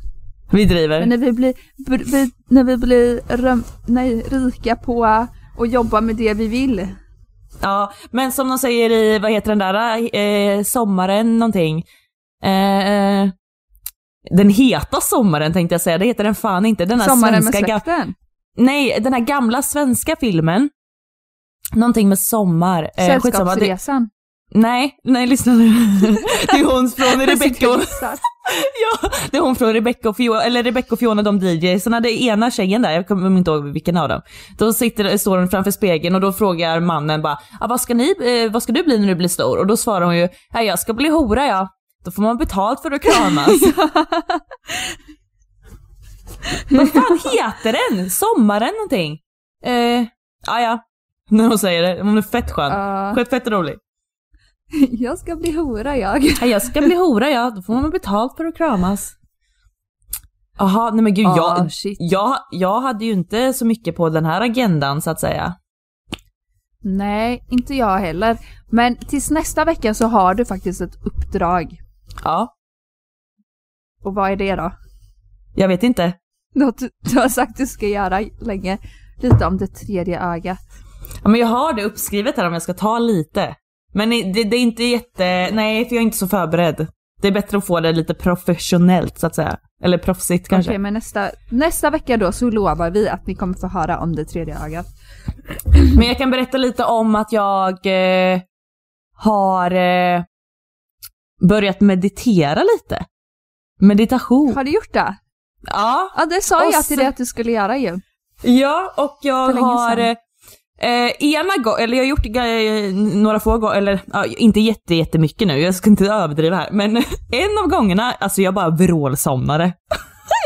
Vi driver. Men när vi blir, vi, när vi blir röm, nej, rika på att jobba med det vi vill. Ja, men som de säger i, vad heter den där, eh, sommaren någonting. Eh, den heta sommaren tänkte jag säga, det heter den fan inte. Den här Sommaren med svenska ga- släkten. Nej, den här gamla svenska filmen. Någonting med sommar. Eh, Sällskapsresan. Nej, nej lyssna nu. Det är hon från Rebecca och... Ja, det är hon från Rebecca och Fiona, eller Rebecca och Fiona de DJsarna, det ena tjejen där, jag kommer inte ihåg vilken av dem. Då sitter, står hon framför spegeln och då frågar mannen bara, ah, vad, ska ni, eh, vad ska du bli när du blir stor? Och då svarar hon ju, ja jag ska bli hora ja. Då får man betalt för att kramas. vad fan heter den? Sommaren någonting? Eh, ah, ja, när hon säger det. Hon är fett skön. Ja. Fett, fett rolig. Jag ska bli hora jag. Ja, jag ska bli hora ja, då får man betalt för att kramas. Jaha, nej men gud, Ah, jag, shit. jag, jag hade ju inte så mycket på den här agendan så att säga. Nej, inte jag heller. Men tills nästa vecka så har du faktiskt ett uppdrag. Ja, Och vad är det då? jag vet inte. Något du, du har sagt du ska göra länge. Lite om det tredje ögat. Ja, men jag har det uppskrivet här om jag ska ta lite. Men det, det är inte jätte, nej för jag är inte så förberedd. Det är bättre att få det lite professionellt så att säga. Eller proffsigt kanske. Okej, men nästa, nästa vecka då så lovar vi att ni kommer få höra om det tredje ögat. Men jag kan berätta lite om att jag eh, har eh, börjat meditera lite. Meditation. Har du gjort det? Ja. Ja, det sa Och jag till dig att du skulle göra ju. Ja, och jag har sedan eh, ena gången, eller jag har gjort eh, några få gånger, eller ja, inte jätte, jättemycket nu, jag ska inte överdriva här, men en av gångerna, alltså jag bara vrålsomnade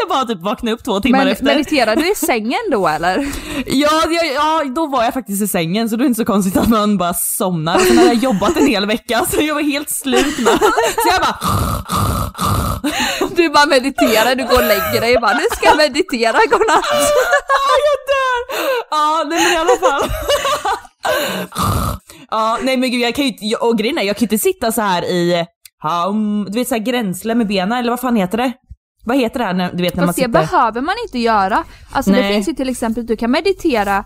jag bara typ vaknade upp två timmar Men efter. mediterar du i sängen då eller? Ja, ja, ja, då var jag faktiskt i sängen så det är inte så konstigt att man bara somnar. Sen hade jag jobbat en hel vecka så jag var helt slut med. Så jag bara... Du bara mediterar, du går och lägger dig och bara nu ska jag meditera, godnatt. Ja, jag dör! Ja, nej men i alla fall. Ja, nej men gud jag kan ju inte, och grejen är jag kan ju inte sitta så här i, um, du vet såhär gränsle med benen eller vad fan heter det? Vad heter det här när, du vet när man Fast det sitter? behöver man inte göra. Alltså det Nej. finns ju till exempel, du kan meditera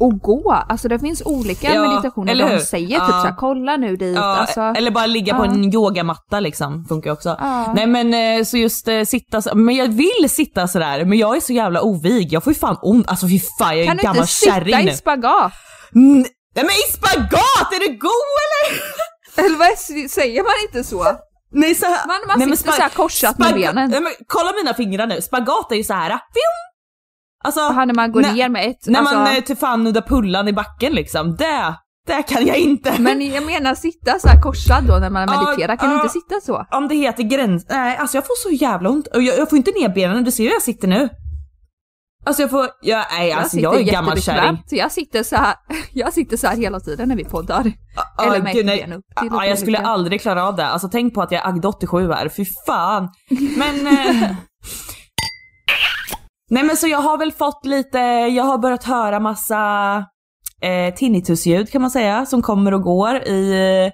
och gå. Alltså det finns olika Ja, meditationer eller de hur? säger Ja. typ såhär, kolla nu dit. Ja, alltså, eller bara ligga på en yogamatta liksom, funkar också. Nej men eh, så just eh, sitta, så- men jag vill sitta sådär, men jag är så jävla ovig. Jag får ju fan ont, alltså fy fan jag är kan en du gammal inte sitta kärring nu. i spagat? Nej men i spagat, är du god eller? Eller vad säger man inte så? Nej, så här, Man, man nej, men sitter spa- så här korsat med benen. Nej, men, kolla mina fingrar nu, spagat är ju så här. Fjum! Alltså, Jaha, när man går när- ner med ett. när alltså, man eh, till fan nuddar pullan i backen liksom, det, det kan jag inte. Men jag menar sitta så här korsad då när man mediterar, kan du ja. inte sitta så? Om det heter gräns... Nej, alltså jag får så jävla ont. Jag, jag får inte ner benen, du ser hur jag sitter nu. Alltså jag får... Jag, nej, alltså jag är gammal kärring. Jag sitter så här, jag sitter så här hela tiden när vi poddar. Ja, Eller med gud, nej. upp till Ja, jag skulle aldrig klara av det. Alltså tänk på att jag är Agda 87 här, fy fan. Men... eh, Nej men så jag har väl fått lite, jag har börjat höra massa eh, tinnitusljud kan man säga, som kommer och går i...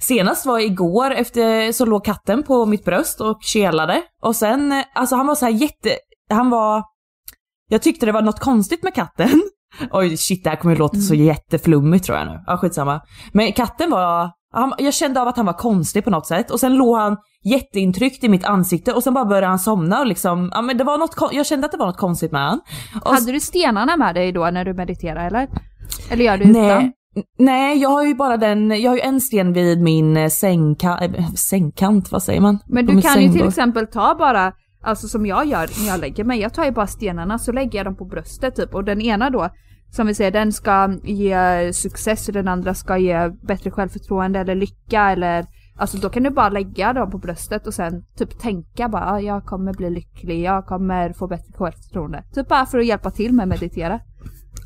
Senast var igår efter så låg katten på mitt bröst och kelade. Och sen, eh, alltså han var så här jätte, han var... Jag tyckte det var något konstigt med katten. Oj shit det här kommer låta så jätteflummigt tror jag nu. Ja skitsamma. Men katten var, han, jag kände av att han var konstig på något sätt och sen låg han jätteintryckt i mitt ansikte och sen bara började han somna och liksom, ja men det var något, jag kände att det var något konstigt med han. Och Hade du stenarna med dig då när du mediterar eller? Eller gör du utan? Nej, nej, jag har ju bara den, jag har ju en sten vid min eh, sängka, äh, sängkant, vad säger man? Men du kan ju till sängbord. exempel ta bara, alltså som jag gör när jag lägger mig, jag tar ju bara stenarna så lägger jag dem på bröstet typ och den ena då, som vi säger, den ska ge success och den andra ska ge bättre självförtroende eller lycka eller Alltså då kan du bara lägga dem på bröstet och sen typ tänka bara "Ah, jag kommer bli lycklig, jag kommer få bättre självförtroende. Typ bara för att hjälpa till med att meditera.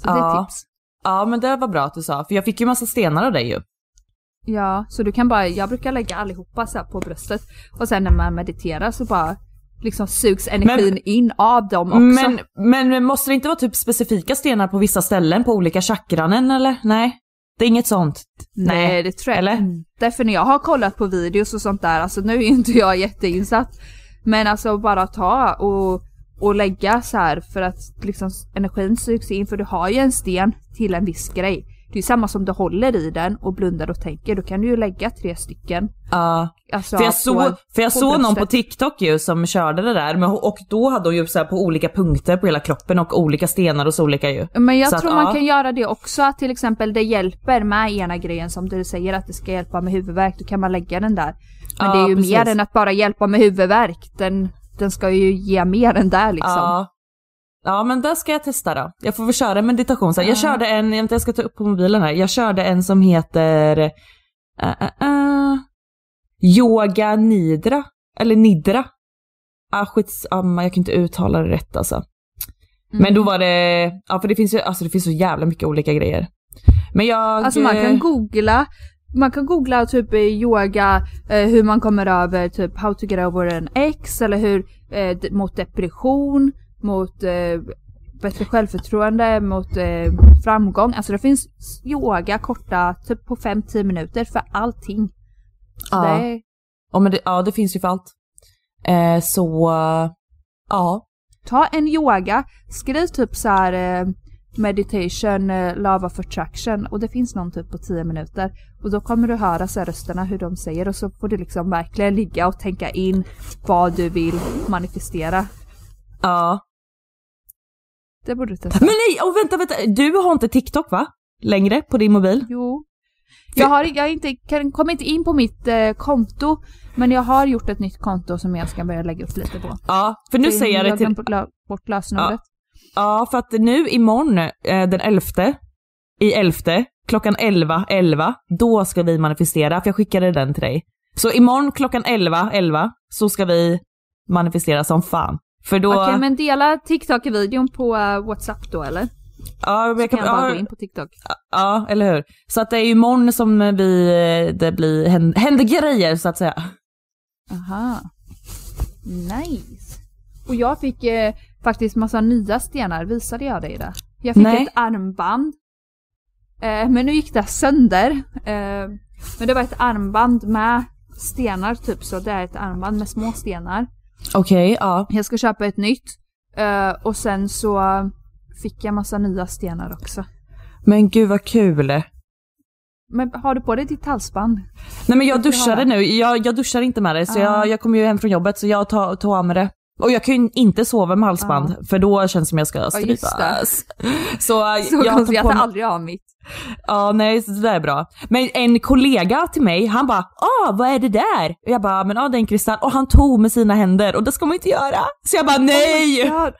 Så det är Ja. tips. Ja men det var bra att du sa, för jag fick ju massa stenar av dig ju. Ja, så du kan bara, jag brukar lägga allihopa så här på bröstet och sen när man mediterar så bara liksom sugs energin in av dem också. Men, men måste det inte vara typ specifika stenar på vissa ställen på olika chakranen eller? Nej? Det är inget sånt? Nej, det tror jag Eller? inte. För när jag har kollat på videos och sånt där, alltså nu är inte jag jätteinsatt. Men alltså bara ta och, och lägga så här för att liksom energin sugs in, för du har ju en sten till en viss grej. Det är samma som du håller i den och blundar och tänker, då kan du ju lägga tre stycken. Ja. Alltså för jag, såg, för jag såg någon på. TikTok ju som körde det där men, och då hade hon ju så på olika punkter på hela kroppen och olika stenar hos olika ju. Men jag Så att, tror man ja. kan göra det också, att till exempel det hjälper med ena grejen som du säger att det ska hjälpa med huvudvärk, då kan man lägga den där. Men Ja, det är ju precis. mer än att bara hjälpa med huvudvärk, den, den ska ju ge mer än där liksom. Ja. Men där ska jag testa då. Jag får väl köra en meditation sen. Jag körde en, jag, ska ta upp på mobilen här, jag körde en som heter uh, uh, uh, Yoga Nidra. Eller Nidra. Ah, skitsamma, jag kan inte uttala det rätt alltså. Men då var det, ja för det finns ju, alltså det finns så jävla mycket olika grejer. Men jag... Alltså man kan googla, man kan googla typ yoga, eh, hur man kommer över typ how to get over an ex eller hur, eh, mot depression, mot eh, bättre självförtroende, mot eh, framgång. Alltså det finns yoga korta, typ på 5-10 minuter för allting. Så Ja. det Ja, men det, ja, det finns ju för allt. Eh, så, ja. ta en yoga, skriv typ så här eh, meditation, eh, love of attraction och det finns någon typ på 10 minuter. Och då kommer du höra så här rösterna hur de säger och så får du liksom verkligen ligga och tänka in vad du vill manifestera. Ja. Det borde du testa. Men nej, oh, vänta, vänta. Du har inte TikTok va? Längre på din mobil? Jo. Jag, har, jag inte, kan, kommer inte in på mitt eh, konto, men jag har gjort ett nytt konto som jag ska börja lägga upp lite på. Ja, för nu För säger jag det till... bort, bort lösenordet. Ja, för att nu imorgon, eh, den 11, i 11, klockan 11, 11, då ska vi manifestera, för jag skickade den till dig. Så imorgon klockan 11, 11, så ska vi manifestera som fan. För då... Okej, men dela TikTok-videon på eh, WhatsApp då eller? ja, jag kan kan, jag bara ja, gå in på TikTok. ja, eller hur? Så att det är ju imorgon som vi, det blir, händer, händer grejer så att säga. Aha. Nice. Och jag fick eh, faktiskt massa nya stenar, visade jag dig det? Jag fick Nej. ett armband. Eh, men nu gick det sönder. Eh, men det var ett armband med stenar typ, så det är ett armband med små stenar. Okej, ja. Jag ska köpa ett nytt. Eh, och sen så fick jag massa nya stenar också. Men gud vad kul. Men har du på dig ditt halsband? Nej men jag duschade nu, jag, jag duschar inte med det så Ah. jag, jag kommer ju hem från jobbet så jag tar, tar av mig det. Och jag kan ju inte sova med halsband för då känns det som jag ska. Ja, strypas. det. Så, Så jag konstigt, jag mig- aldrig av mitt. Ja nej så det där är bra. Men en kollega till mig han bara ah vad är det där? Och jag bara men ah det är en kristall och han tog med sina händer och det ska man inte göra. Så jag bara nej! Oh my God.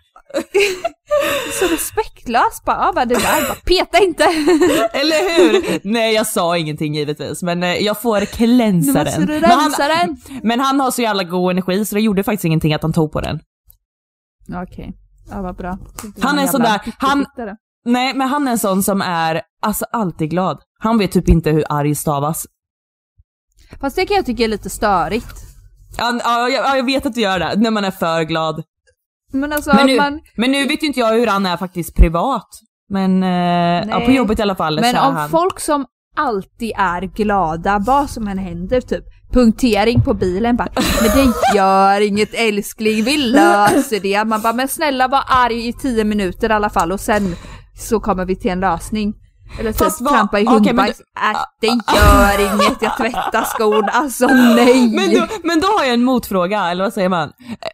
Så respektlöst bara, ja vad det där? Bara, peta inte! Eller hur? Nej jag sa ingenting givetvis men eh, jag får klänsa den. du Men han, rensa den! men han har så jävla god energi så det gjorde faktiskt ingenting att han tog på den. Okej, ja vad bra. Han är sån där, han, nej men han är en sån som är alltså alltid glad. Han vet typ inte hur arg stavas. Fast det kan jag tycka är lite störigt. Ja, ja, jag vet att du gör det, när man är för glad. Men alltså Men nu, man... men nu vet ju inte jag hur han är faktiskt privat. Men eh, ja, på jobbet i alla fall Men om han. folk som alltid är glada, vad som än händer, typ punktering på bilen bara Men det gör inget älskling, vi löser det. Man bara men snälla var arg i tio minuter i alla fall och sen så kommer vi till en lösning. Eller typ Fast vad- trampa i hundbajs. Äh, det gör inget, jag tvättar skon. Alltså nej! Men då, men då har jag en motfråga, eller vad säger man?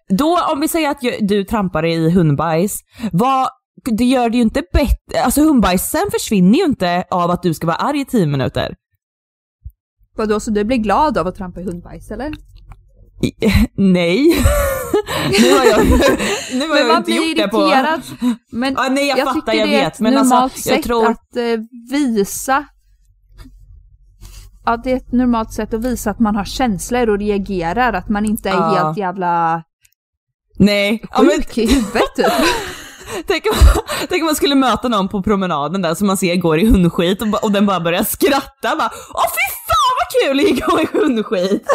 Då, om vi säger att du trampar i hundbajs, vad, det gör det ju inte bättre, alltså hundbajsen försvinner ju inte av att du ska vara arg i 10 minuter. Vadå, så du blir glad av att trampa i hundbajs eller? Nej. nu har jag, nu har Men jag inte gjort det på... Men Ja, nej, jag fattar, jag det är vet, men alltså, normalt jag sätt tror- att eh, visa Ja, det är ett normalt sätt att visa att man har känslor och reagerar, att man inte är Ja. helt jävla Nej. Ja, men, sjuk i huvudet typ. tänk, om, tänk om man skulle möta någon på promenaden där som man ser går i hundskit och, och den bara börjar skratta bara Åh fy fan vad kul att gå i hundskit!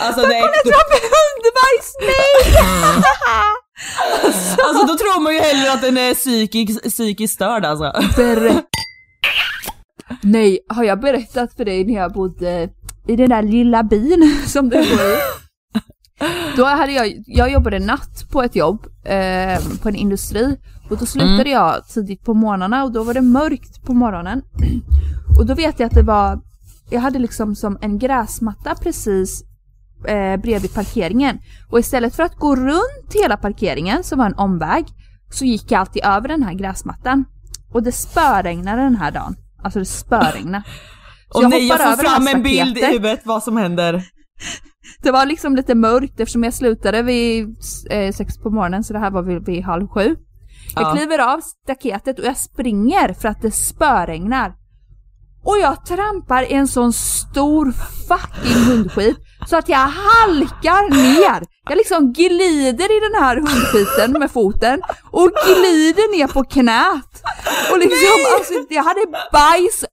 Alltså nej. Jag trampar i hundbajs, nej! Alltså då tror man ju hellre att den är psykisk, psykiskt störd alltså. Berätt. Nej, har jag berättat för dig när jag bodde i den där lilla byn som du bor i? Då hade jag, jag jobbade natt på ett jobb, eh, på en industri. Och då slutade Mm. jag tidigt på morgnarna och då var det mörkt på morgonen. Och då vet jag att det var, jag hade liksom som en gräsmatta precis eh, bredvid parkeringen. Och istället för att gå runt hela parkeringen som var en omväg så gick jag alltid över den här gräsmattan. Och det spöregnade den här dagen. Alltså det spöregnade. Och nej, jag får fram en bild i huvudet vad som händer. Det var liksom lite mörkt eftersom jag slutade vid eh, sex på morgonen så det här var vid, vid halv sju. Jag Ja. kliver av staketet och jag springer för att det spöregnar. Och jag trampar i en sån stor fucking hundskit så att jag halkar ner. Jag liksom glider i den här hundskiten med foten och glider ner på knät. Och liksom, alltså, jag hade bajs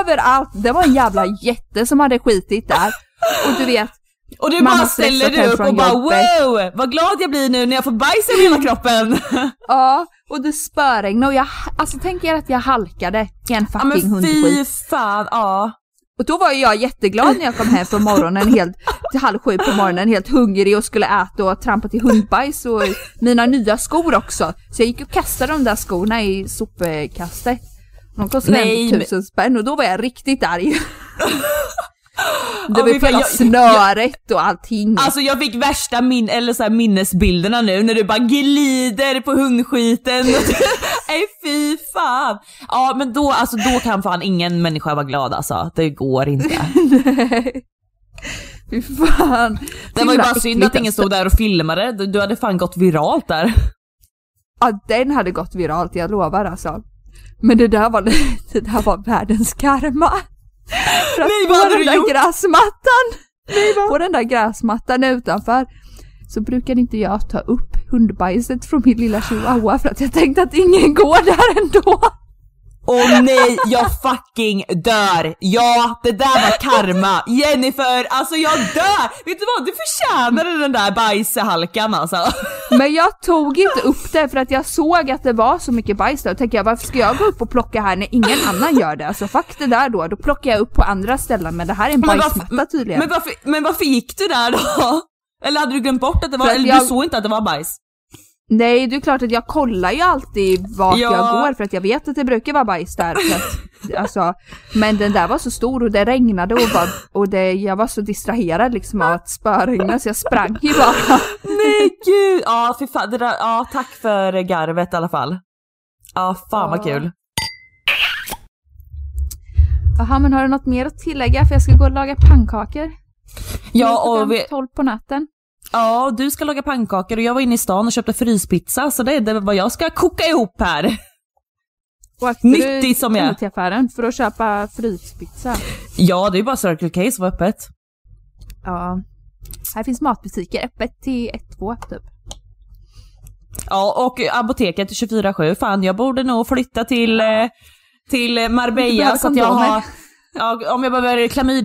överallt. Det var en jävla jätte som hade skitit där. Och du vet, Och du Mamma bara ställer dig upp och bara jobbet. wow, vad glad jag blir nu när jag får bajs över hela kroppen. Ja, och det spöregnade och jag, alltså tänk er att jag halkade i en Ja men fucking fy hundskit. fan, ja. Och då var ju jag jätteglad när jag kom hem på morgonen helt, till halv sju på morgonen, helt hungrig och skulle äta och trampa till hundbajs och mina nya skor också. Så jag gick och kastade de där skorna i sopkastet. De kostade Nej, en tusen spänn och då var jag riktigt arg. Det var ju fan, hela jag- snöret och allting. Alltså jag fick värsta min eller så minnesbilderna nu när du bara glider på hundskiten. Nej fy fan. Ja men då, alltså, då kan fan ingen människa vara glad alltså. Det går inte. Fy fan. Det var ju bara synd att ingen alltså. stod där och filmade. Du, du hade fan gått viralt där. Ja, den hade gått viralt, jag lovar alltså. Men det där var, det där var världens karma. Nej, vad hade den du där gjort? gräsmattan, på den där gräsmattan utanför så brukade inte jag ta upp hundbajset från min lilla chihuahua för att jag tänkte att ingen går där ändå. Åh nej, jag fucking dör! Ja, det där var karma! Jennifer, alltså jag dör! Vet du vad, du förtjänade den där bajshalkan alltså. Men jag tog inte upp det för att jag såg att det var så mycket bajs där och tänkte jag varför ska jag gå upp och plocka här när ingen annan gör det? Alltså fuck det där då, då plockar jag upp på andra ställen men det här är en bajsmatta tydligen. Men varför, men varför gick du där då? Eller hade du glömt bort att det var, eller jag- du såg inte att det var bajs? Nej, det är klart att jag kollar ju alltid vart Ja. jag går för att jag vet att det brukar vara bajs där. Att, alltså, men den där var så stor och det regnade och, var, och det, jag var så distraherad liksom av att spöregna så jag sprang ju bara. Nej gud! Ja fy fan, det där, ja tack för garvet i alla fall. Ja fan vad kul. Jaha, men har du något mer att tillägga? För jag ska gå och laga pannkakor. Ja och vi, 12 på natten. Ja du ska laga pannkakor och jag var inne i stan och köpte fryspizza så det är vad jag ska koka ihop här. Och Nyttig som jag till affären för att köpa fryspizza. Ja det är bara Circle K som var öppet. Ja. Här finns matbutiker öppet till 1-2 typ. Ja och apoteket 24-7, fan jag borde nog flytta till, eh, till Marbella så att jag har, ja, om jag behöver klamydia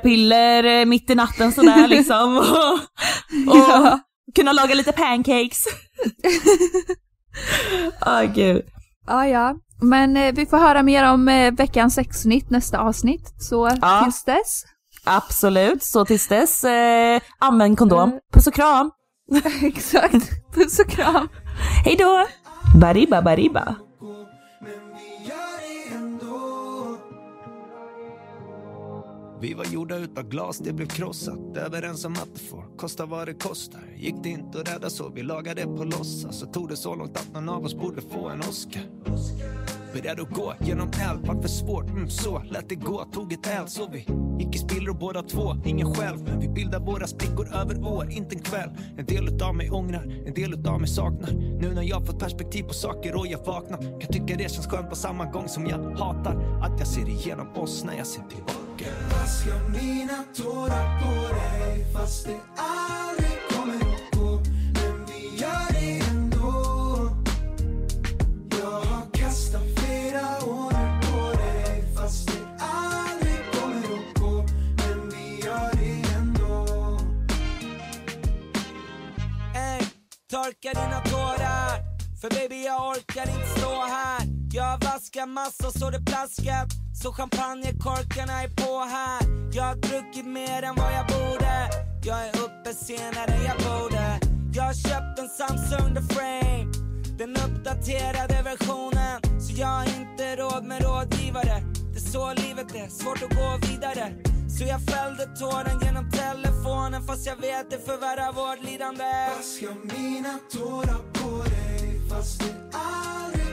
Piller eh, mitt i natten sådär liksom. Och, och Ja. kunna laga lite pancakes. Åh gud. Ja, ja. Men eh, vi får höra mer om eh, veckans sexnytt nästa avsnitt. Så Ja. tills dess. Absolut, så tills dess, eh, använd kondom. Mm. Puss och kram. Exakt. Puss och kram. Hej då! Bariba bariba. Vi var gjorda utav glas, det blev krossat. Överens om att det får kosta vad det kostar. Gick det inte att rädda så vi lagade på låtsas. Så alltså tog det så långt att någon av oss borde få en Oscar. Beredd att gå genom eld, vart för svårt, mm, så lät det gå. Tog ett eld så vi gick i spillror båda två. Ingen själv, men vi bildar våra sprickor över år, inte en kväll. En del utav mig ångrar, en del utav mig saknar. Nu när jag fått perspektiv på saker och jag vaknar. Kan tycka det känns skönt på samma gång som jag hatar. Att jag ser igenom oss när jag ser tillbaka. Vaskar mina tårar på dig fast det aldrig torka dina tårar. För baby jag orkar inte stå här. Jag har vaskat så det plaskat Så champagnekorkarna är på här. Jag har druckit mer än vad jag borde. Jag är uppe senare än jag borde. Jag har köpt en Samsung The Frame. Den uppdaterade versionen. Så jag har inte råd med rådgivare. Det är så livet är, svårt att gå vidare så jag fällde tåren genom telefonen fast jag vet det förvärrar vårt lidande. Vaskar mina tårar på dig fast du aldrig